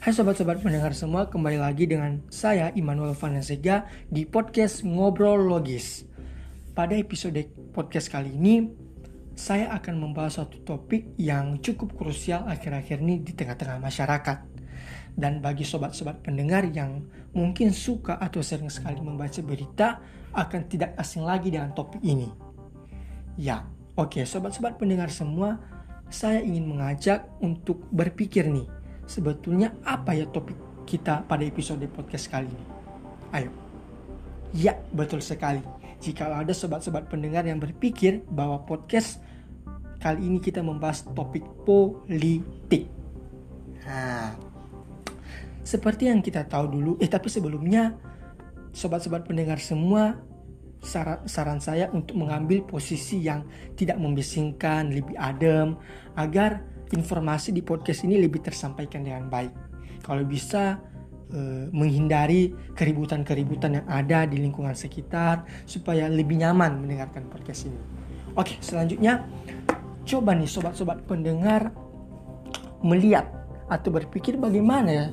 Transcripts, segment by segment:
Hai sobat-sobat pendengar semua, kembali lagi dengan saya Immanuel Vanessega di podcast Ngobrol Logis. Pada episode podcast kali ini, saya akan membahas suatu topik yang cukup krusial akhir-akhir ini di tengah-tengah masyarakat. Dan bagi sobat-sobat pendengar yang mungkin suka atau sering sekali membaca berita, akan tidak asing lagi dengan topik ini. Ya, oke sobat-sobat pendengar semua, saya ingin mengajak untuk berpikir nih, sebetulnya apa ya topik kita pada episode podcast kali ini? Ayo. Ya, betul sekali. Jika ada sobat-sobat pendengar yang berpikir bahwa podcast kali ini kita membahas topik politik. Nah, seperti yang kita tahu dulu, eh tapi sebelumnya sobat-sobat pendengar semua saran, saran saya untuk mengambil posisi yang tidak membisingkan, lebih adem agar informasi di podcast ini lebih tersampaikan dengan baik. Kalau bisa eh, menghindari keributan-keributan yang ada di lingkungan sekitar supaya lebih nyaman mendengarkan podcast ini. Oke, selanjutnya coba nih sobat-sobat pendengar melihat atau berpikir bagaimana ya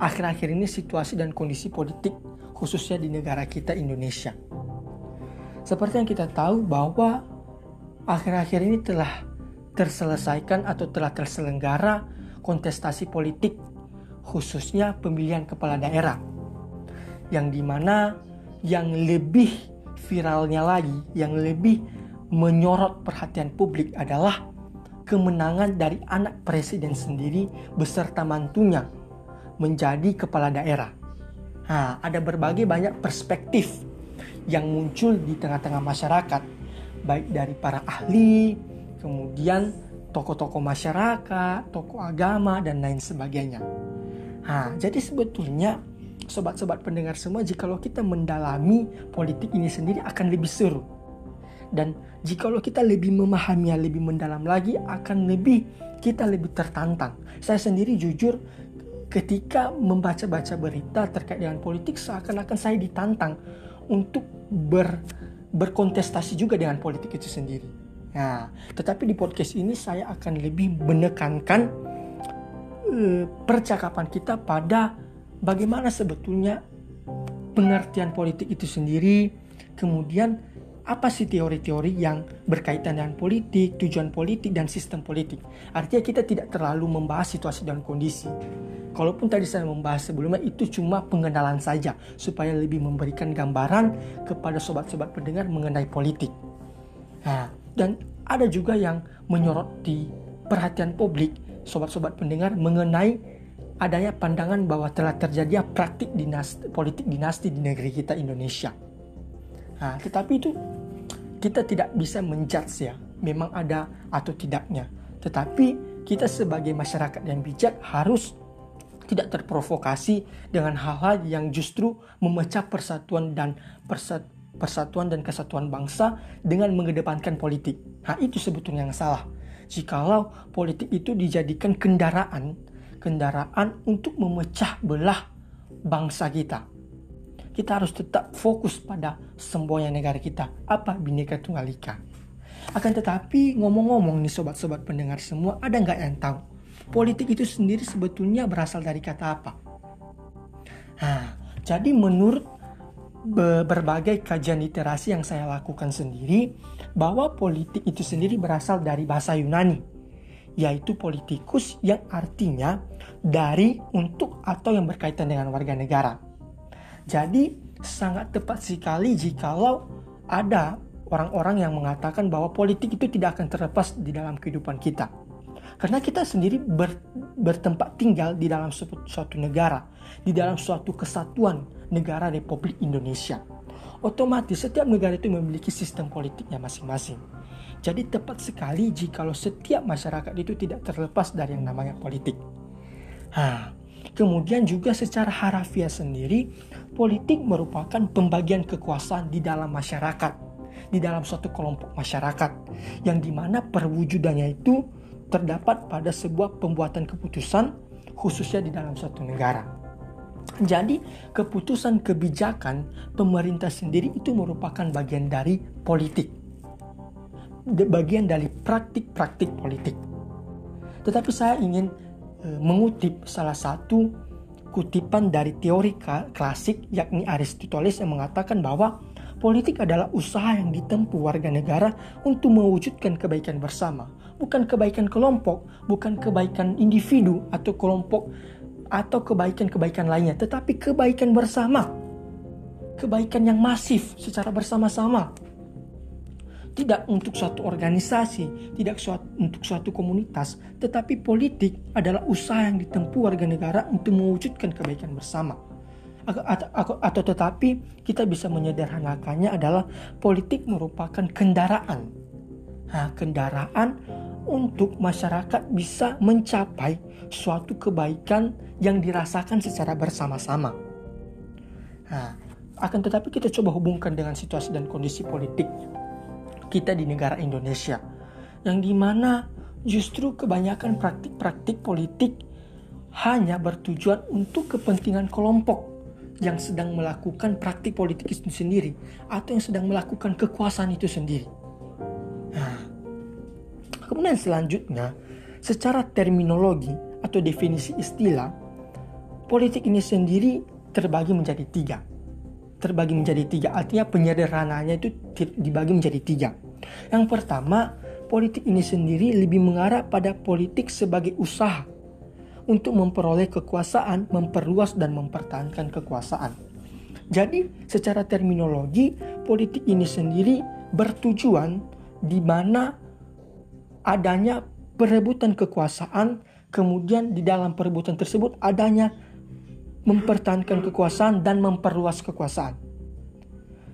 akhir-akhir ini situasi dan kondisi politik khususnya di negara kita Indonesia. Seperti yang kita tahu bahwa akhir-akhir ini telah terselesaikan atau telah terselenggara kontestasi politik khususnya pemilihan kepala daerah yang di mana yang lebih viralnya lagi yang lebih menyorot perhatian publik adalah kemenangan dari anak presiden sendiri beserta mantunya menjadi kepala daerah. Nah, ada berbagai banyak perspektif yang muncul di tengah-tengah masyarakat, baik dari para ahli, kemudian tokoh-tokoh masyarakat, tokoh agama, dan lain sebagainya. Nah, jadi sebetulnya sobat-sobat pendengar semua, jikalau kita mendalami politik ini sendiri akan lebih seru. Dan jikalau kita lebih memahaminya lebih mendalam lagi, akan lebih kita lebih tertantang. Saya sendiri jujur ketika membaca-baca berita terkait dengan politik seakan-akan saya ditantang untuk ber, berkontestasi juga dengan politik itu sendiri. Nah, tetapi di podcast ini saya akan lebih menekankan uh, percakapan kita pada bagaimana sebetulnya pengertian politik itu sendiri, kemudian apa sih teori-teori yang berkaitan dengan politik, tujuan politik, dan sistem politik. Artinya kita tidak terlalu membahas situasi dan kondisi. Kalaupun tadi saya membahas sebelumnya itu cuma pengenalan saja supaya lebih memberikan gambaran kepada sobat-sobat pendengar mengenai politik. Nah, dan ada juga yang menyorot di perhatian publik sobat-sobat pendengar mengenai adanya pandangan bahwa telah terjadi praktik dinasti, politik dinasti di negeri kita Indonesia. Nah, tetapi itu kita tidak bisa menjudge ya, memang ada atau tidaknya. Tetapi kita sebagai masyarakat yang bijak harus tidak terprovokasi dengan hal-hal yang justru memecah persatuan dan persatuan persatuan dan kesatuan bangsa dengan mengedepankan politik. Nah, itu sebetulnya yang salah. Jikalau politik itu dijadikan kendaraan, kendaraan untuk memecah belah bangsa kita. Kita harus tetap fokus pada semboyan negara kita. Apa Bhinneka Tunggal Ika? Akan tetapi ngomong-ngomong nih sobat-sobat pendengar semua, ada nggak yang tahu? Politik itu sendiri sebetulnya berasal dari kata apa? Nah, jadi menurut berbagai kajian literasi yang saya lakukan sendiri bahwa politik itu sendiri berasal dari bahasa Yunani yaitu politikus yang artinya dari untuk atau yang berkaitan dengan warga negara. Jadi sangat tepat sekali jikalau ada orang-orang yang mengatakan bahwa politik itu tidak akan terlepas di dalam kehidupan kita. Karena kita sendiri ber, bertempat tinggal di dalam suatu, suatu negara, di dalam suatu kesatuan negara Republik Indonesia. Otomatis setiap negara itu memiliki sistem politiknya masing-masing. Jadi tepat sekali jikalau setiap masyarakat itu tidak terlepas dari yang namanya politik. Nah, kemudian juga secara harafiah sendiri, politik merupakan pembagian kekuasaan di dalam masyarakat, di dalam suatu kelompok masyarakat, yang di mana perwujudannya itu terdapat pada sebuah pembuatan keputusan khususnya di dalam suatu negara. Jadi keputusan kebijakan pemerintah sendiri itu merupakan bagian dari politik. Bagian dari praktik-praktik politik. Tetapi saya ingin e, mengutip salah satu kutipan dari teori klasik yakni Aristoteles yang mengatakan bahwa politik adalah usaha yang ditempuh warga negara untuk mewujudkan kebaikan bersama, bukan kebaikan kelompok, bukan kebaikan individu atau kelompok atau kebaikan-kebaikan lainnya, tetapi kebaikan bersama. Kebaikan yang masif secara bersama-sama tidak untuk suatu organisasi, tidak suatu, untuk suatu komunitas, tetapi politik adalah usaha yang ditempuh warga negara untuk mewujudkan kebaikan bersama. Atau, atau, tetapi kita bisa menyederhanakannya adalah politik merupakan kendaraan. Nah, kendaraan untuk masyarakat bisa mencapai suatu kebaikan yang dirasakan secara bersama-sama. Nah, akan tetapi kita coba hubungkan dengan situasi dan kondisi politik kita di negara Indonesia yang di mana justru kebanyakan praktik-praktik politik hanya bertujuan untuk kepentingan kelompok yang sedang melakukan praktik politik itu sendiri atau yang sedang melakukan kekuasaan itu sendiri. Kemudian selanjutnya, secara terminologi atau definisi istilah, politik ini sendiri terbagi menjadi tiga terbagi menjadi tiga. Artinya penyederhanaannya itu dibagi menjadi tiga. Yang pertama, politik ini sendiri lebih mengarah pada politik sebagai usaha untuk memperoleh kekuasaan, memperluas dan mempertahankan kekuasaan. Jadi, secara terminologi, politik ini sendiri bertujuan di mana adanya perebutan kekuasaan, kemudian di dalam perebutan tersebut adanya mempertahankan kekuasaan dan memperluas kekuasaan.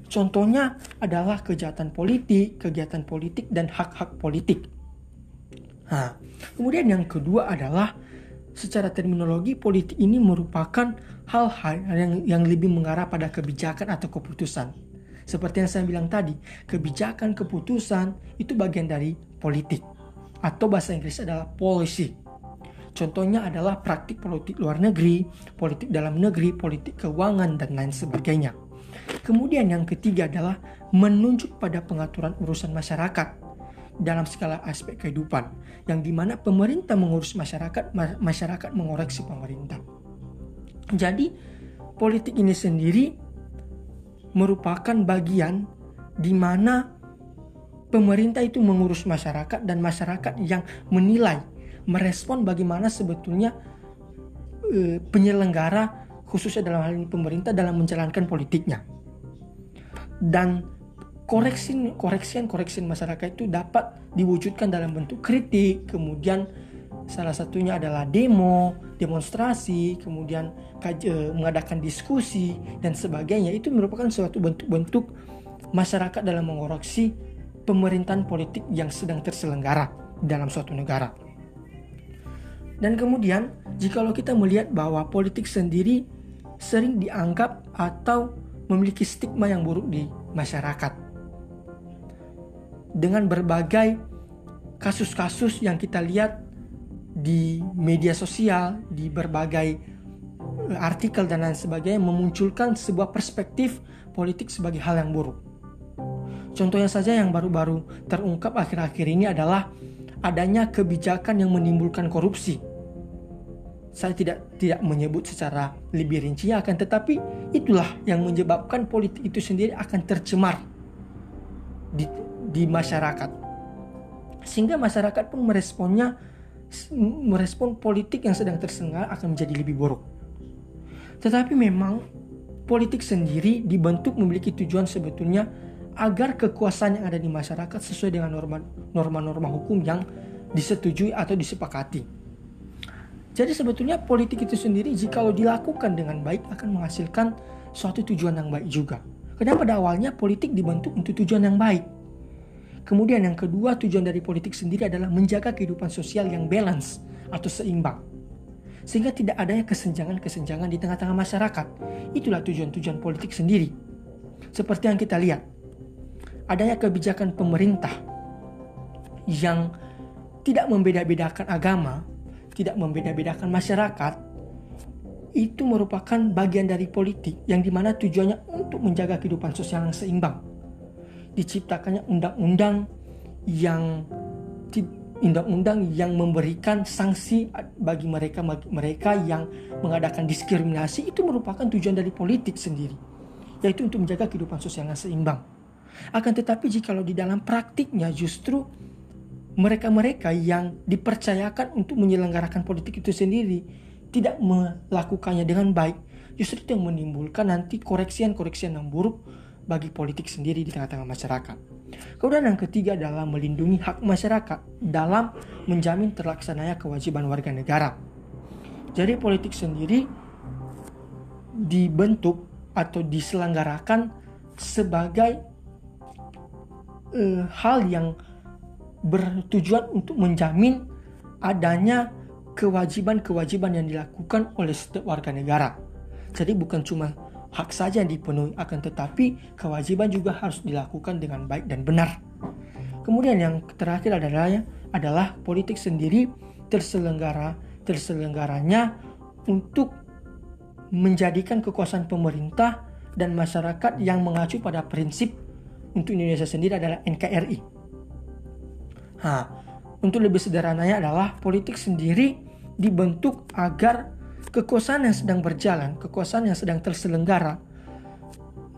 Contohnya adalah kejahatan politik, kegiatan politik, dan hak-hak politik. Nah, kemudian yang kedua adalah secara terminologi politik ini merupakan hal-hal yang, yang lebih mengarah pada kebijakan atau keputusan. Seperti yang saya bilang tadi, kebijakan keputusan itu bagian dari politik. Atau bahasa Inggris adalah policy. Contohnya adalah praktik politik luar negeri, politik dalam negeri, politik keuangan, dan lain sebagainya. Kemudian yang ketiga adalah menunjuk pada pengaturan urusan masyarakat dalam segala aspek kehidupan, yang di mana pemerintah mengurus masyarakat, masyarakat mengoreksi pemerintah. Jadi, politik ini sendiri merupakan bagian di mana pemerintah itu mengurus masyarakat dan masyarakat yang menilai merespon bagaimana sebetulnya e, penyelenggara khususnya dalam hal ini pemerintah dalam menjalankan politiknya. Dan koreksi koreksian koreksian masyarakat itu dapat diwujudkan dalam bentuk kritik, kemudian salah satunya adalah demo, demonstrasi, kemudian e, mengadakan diskusi dan sebagainya. Itu merupakan suatu bentuk-bentuk masyarakat dalam mengoreksi pemerintahan politik yang sedang terselenggara dalam suatu negara. Dan kemudian, jikalau kita melihat bahwa politik sendiri sering dianggap atau memiliki stigma yang buruk di masyarakat. Dengan berbagai kasus-kasus yang kita lihat di media sosial, di berbagai eh, artikel dan lain sebagainya memunculkan sebuah perspektif politik sebagai hal yang buruk. Contohnya saja yang baru-baru terungkap akhir-akhir ini adalah adanya kebijakan yang menimbulkan korupsi. Saya tidak tidak menyebut secara lebih rinci akan tetapi itulah yang menyebabkan politik itu sendiri akan tercemar di, di masyarakat. Sehingga masyarakat pun meresponnya merespon politik yang sedang tersengal akan menjadi lebih buruk. Tetapi memang politik sendiri dibentuk memiliki tujuan sebetulnya agar kekuasaan yang ada di masyarakat sesuai dengan norma-norma hukum yang disetujui atau disepakati. Jadi sebetulnya politik itu sendiri jika dilakukan dengan baik akan menghasilkan suatu tujuan yang baik juga. Karena pada awalnya politik dibentuk untuk tujuan yang baik. Kemudian yang kedua tujuan dari politik sendiri adalah menjaga kehidupan sosial yang balance atau seimbang. Sehingga tidak adanya kesenjangan-kesenjangan di tengah-tengah masyarakat. Itulah tujuan-tujuan politik sendiri. Seperti yang kita lihat, adanya kebijakan pemerintah yang tidak membeda-bedakan agama, tidak membeda-bedakan masyarakat, itu merupakan bagian dari politik yang di mana tujuannya untuk menjaga kehidupan sosial yang seimbang. Diciptakannya undang-undang yang undang-undang yang memberikan sanksi bagi mereka mereka yang mengadakan diskriminasi itu merupakan tujuan dari politik sendiri yaitu untuk menjaga kehidupan sosial yang seimbang akan tetapi jikalau di dalam praktiknya justru mereka-mereka yang dipercayakan untuk menyelenggarakan politik itu sendiri tidak melakukannya dengan baik, justru itu yang menimbulkan nanti koreksian-koreksian yang buruk bagi politik sendiri di tengah-tengah masyarakat. Kemudian yang ketiga adalah melindungi hak masyarakat dalam menjamin terlaksananya kewajiban warga negara. Jadi politik sendiri dibentuk atau diselenggarakan sebagai uh, hal yang bertujuan untuk menjamin adanya kewajiban-kewajiban yang dilakukan oleh setiap warga negara. Jadi bukan cuma hak saja yang dipenuhi akan tetapi kewajiban juga harus dilakukan dengan baik dan benar. Kemudian yang terakhir adalah adalah politik sendiri terselenggara terselenggaranya untuk menjadikan kekuasaan pemerintah dan masyarakat yang mengacu pada prinsip untuk Indonesia sendiri adalah NKRI Nah, untuk lebih sederhananya adalah politik sendiri dibentuk agar kekuasaan yang sedang berjalan, kekuasaan yang sedang terselenggara,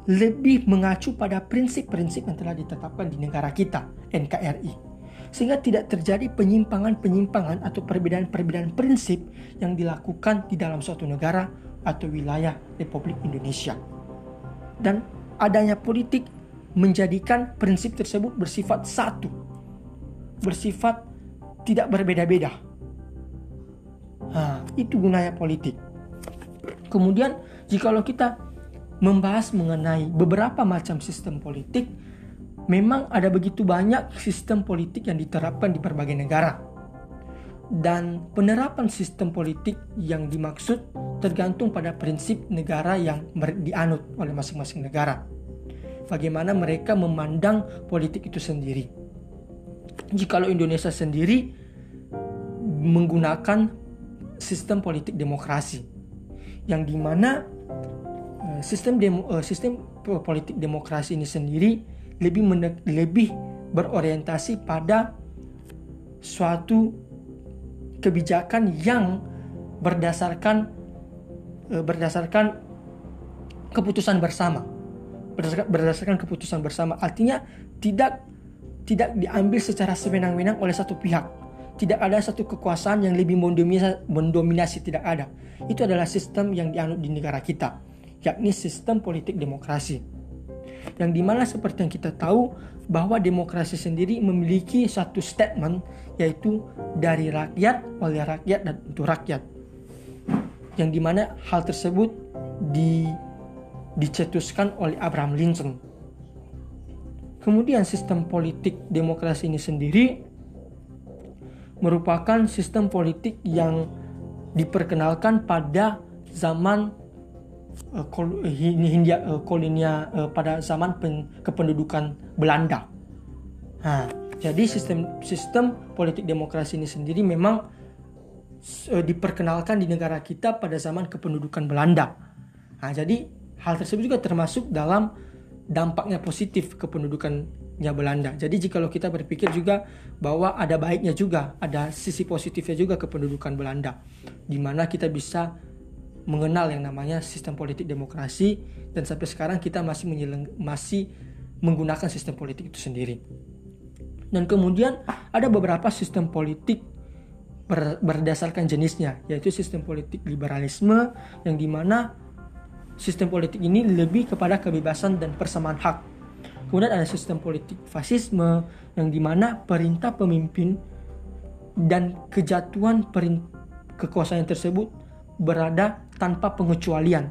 lebih mengacu pada prinsip-prinsip yang telah ditetapkan di negara kita, NKRI. Sehingga tidak terjadi penyimpangan-penyimpangan atau perbedaan-perbedaan prinsip yang dilakukan di dalam suatu negara atau wilayah Republik Indonesia. Dan adanya politik menjadikan prinsip tersebut bersifat satu, bersifat tidak berbeda-beda. Nah, itu gunanya politik. Kemudian, jikalau kita membahas mengenai beberapa macam sistem politik, memang ada begitu banyak sistem politik yang diterapkan di berbagai negara. Dan penerapan sistem politik yang dimaksud tergantung pada prinsip negara yang dianut oleh masing-masing negara. Bagaimana mereka memandang politik itu sendiri. Jikalau Indonesia sendiri menggunakan sistem politik demokrasi yang di mana eh, sistem demo, eh, sistem politik demokrasi ini sendiri lebih lebih berorientasi pada suatu kebijakan yang berdasarkan eh, berdasarkan keputusan bersama berdasarkan, berdasarkan keputusan bersama artinya tidak tidak diambil secara sewenang-wenang oleh satu pihak. Tidak ada satu kekuasaan yang lebih mendominasi, mendominasi, tidak ada. Itu adalah sistem yang dianut di negara kita, yakni sistem politik demokrasi. Yang di mana seperti yang kita tahu bahwa demokrasi sendiri memiliki satu statement yaitu dari rakyat, oleh rakyat, dan untuk rakyat. Yang di mana hal tersebut di, dicetuskan oleh Abraham Lincoln Kemudian sistem politik demokrasi ini sendiri merupakan sistem politik yang diperkenalkan pada zaman uh, pada zaman pen, kependudukan Belanda. Nah, jadi sistem sistem politik demokrasi ini sendiri memang diperkenalkan di negara kita pada zaman kependudukan Belanda. Nah, jadi hal tersebut juga termasuk dalam dampaknya positif kependudukannya Belanda. Jadi jika kita berpikir juga bahwa ada baiknya juga, ada sisi positifnya juga kependudukan Belanda, di mana kita bisa mengenal yang namanya sistem politik demokrasi dan sampai sekarang kita masih masih menggunakan sistem politik itu sendiri. Dan kemudian ada beberapa sistem politik ber, berdasarkan jenisnya, yaitu sistem politik liberalisme yang di mana sistem politik ini lebih kepada kebebasan dan persamaan hak. Kemudian ada sistem politik fasisme yang di mana perintah pemimpin dan kejatuhan kekuasaan tersebut berada tanpa pengecualian.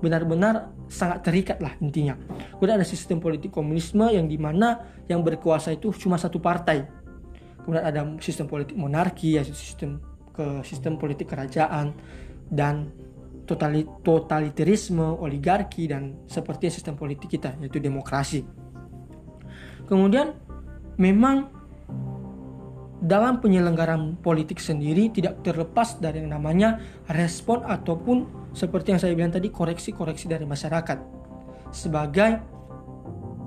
Benar-benar sangat terikat lah intinya. Kemudian ada sistem politik komunisme yang di mana yang berkuasa itu cuma satu partai. Kemudian ada sistem politik monarki, yaitu sistem ke sistem politik kerajaan dan totalitarisme, oligarki, dan seperti sistem politik kita, yaitu demokrasi. Kemudian, memang dalam penyelenggaraan politik sendiri tidak terlepas dari yang namanya respon ataupun seperti yang saya bilang tadi koreksi-koreksi dari masyarakat sebagai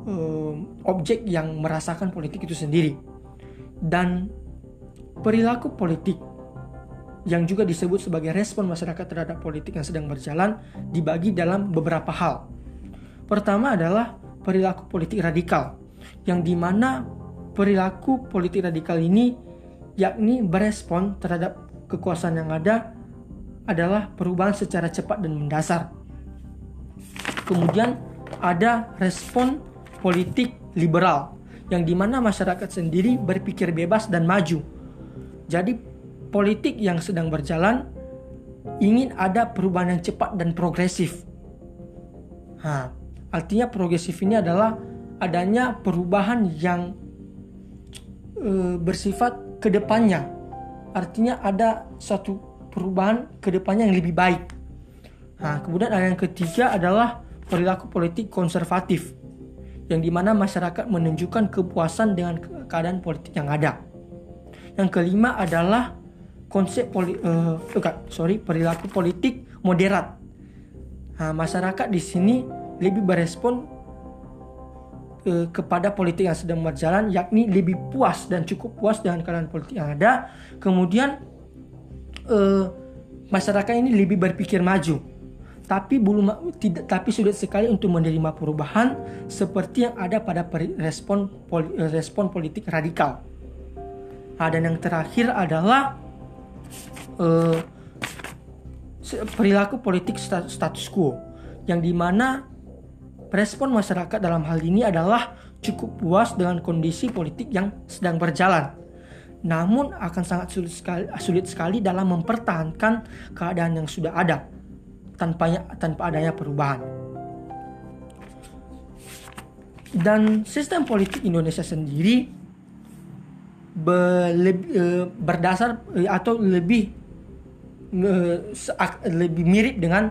um, objek yang merasakan politik itu sendiri dan perilaku politik yang juga disebut sebagai respon masyarakat terhadap politik yang sedang berjalan dibagi dalam beberapa hal. Pertama adalah perilaku politik radikal, yang di mana perilaku politik radikal ini yakni berespon terhadap kekuasaan yang ada adalah perubahan secara cepat dan mendasar. Kemudian ada respon politik liberal, yang di mana masyarakat sendiri berpikir bebas dan maju. Jadi politik yang sedang berjalan ingin ada perubahan yang cepat dan progresif. Ha, artinya progresif ini adalah adanya perubahan yang e, bersifat ke depannya. Artinya ada suatu perubahan ke depannya yang lebih baik. Nah, kemudian ada yang ketiga adalah perilaku politik konservatif, yang di mana masyarakat menunjukkan kepuasan dengan keadaan politik yang ada. Yang kelima adalah konsep poli, uh, enggak, sorry perilaku politik moderat. Nah, masyarakat di sini lebih berespon uh, kepada politik yang sedang berjalan, yakni lebih puas dan cukup puas dengan keadaan politik yang ada. Kemudian uh, masyarakat ini lebih berpikir maju, tapi belum tidak tapi sulit sekali untuk menerima perubahan seperti yang ada pada respon poli, respon politik radikal. Nah, dan yang terakhir adalah uh, perilaku politik status quo yang di mana respon masyarakat dalam hal ini adalah cukup puas dengan kondisi politik yang sedang berjalan. Namun akan sangat sulit sekali, sulit sekali dalam mempertahankan keadaan yang sudah ada tanpa tanpa adanya perubahan. Dan sistem politik Indonesia sendiri eh, berdasar eh, atau lebih lebih mirip dengan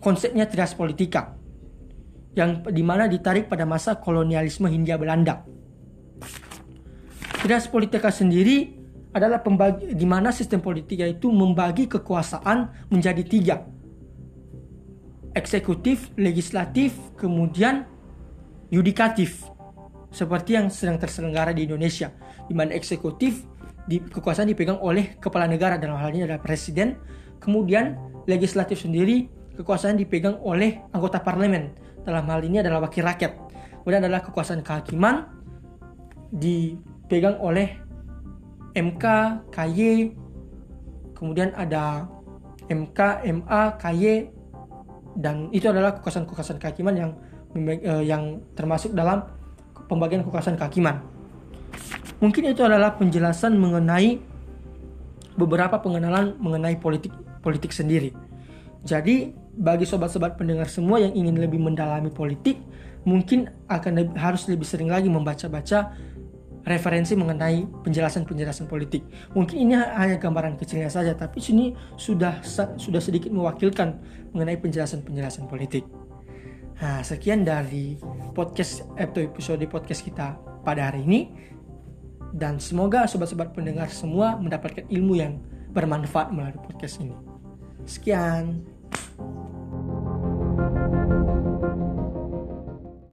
konsepnya trias politika yang di mana ditarik pada masa kolonialisme Hindia Belanda. Trias politika sendiri adalah pembagi di mana sistem politika itu membagi kekuasaan menjadi tiga. Eksekutif, legislatif, kemudian yudikatif. Seperti yang sedang terselenggara di Indonesia, di mana eksekutif di, kekuasaan dipegang oleh kepala negara dalam hal ini adalah presiden. Kemudian legislatif sendiri kekuasaan dipegang oleh anggota parlemen dalam hal ini adalah wakil rakyat. Kemudian adalah kekuasaan kehakiman dipegang oleh MK, KY, kemudian ada MK, MA, KY, dan itu adalah kekuasaan-kekuasaan kehakiman yang eh, yang termasuk dalam pembagian kekuasaan kehakiman. Mungkin itu adalah penjelasan mengenai beberapa pengenalan mengenai politik politik sendiri. Jadi bagi sobat-sobat pendengar semua yang ingin lebih mendalami politik, mungkin akan lebih, harus lebih sering lagi membaca-baca referensi mengenai penjelasan-penjelasan politik. Mungkin ini hanya gambaran kecilnya saja, tapi sini sudah sudah sedikit mewakilkan mengenai penjelasan-penjelasan politik. Nah, sekian dari podcast atau episode podcast kita pada hari ini dan semoga sobat-sobat pendengar semua mendapatkan ilmu yang bermanfaat melalui podcast ini. Sekian.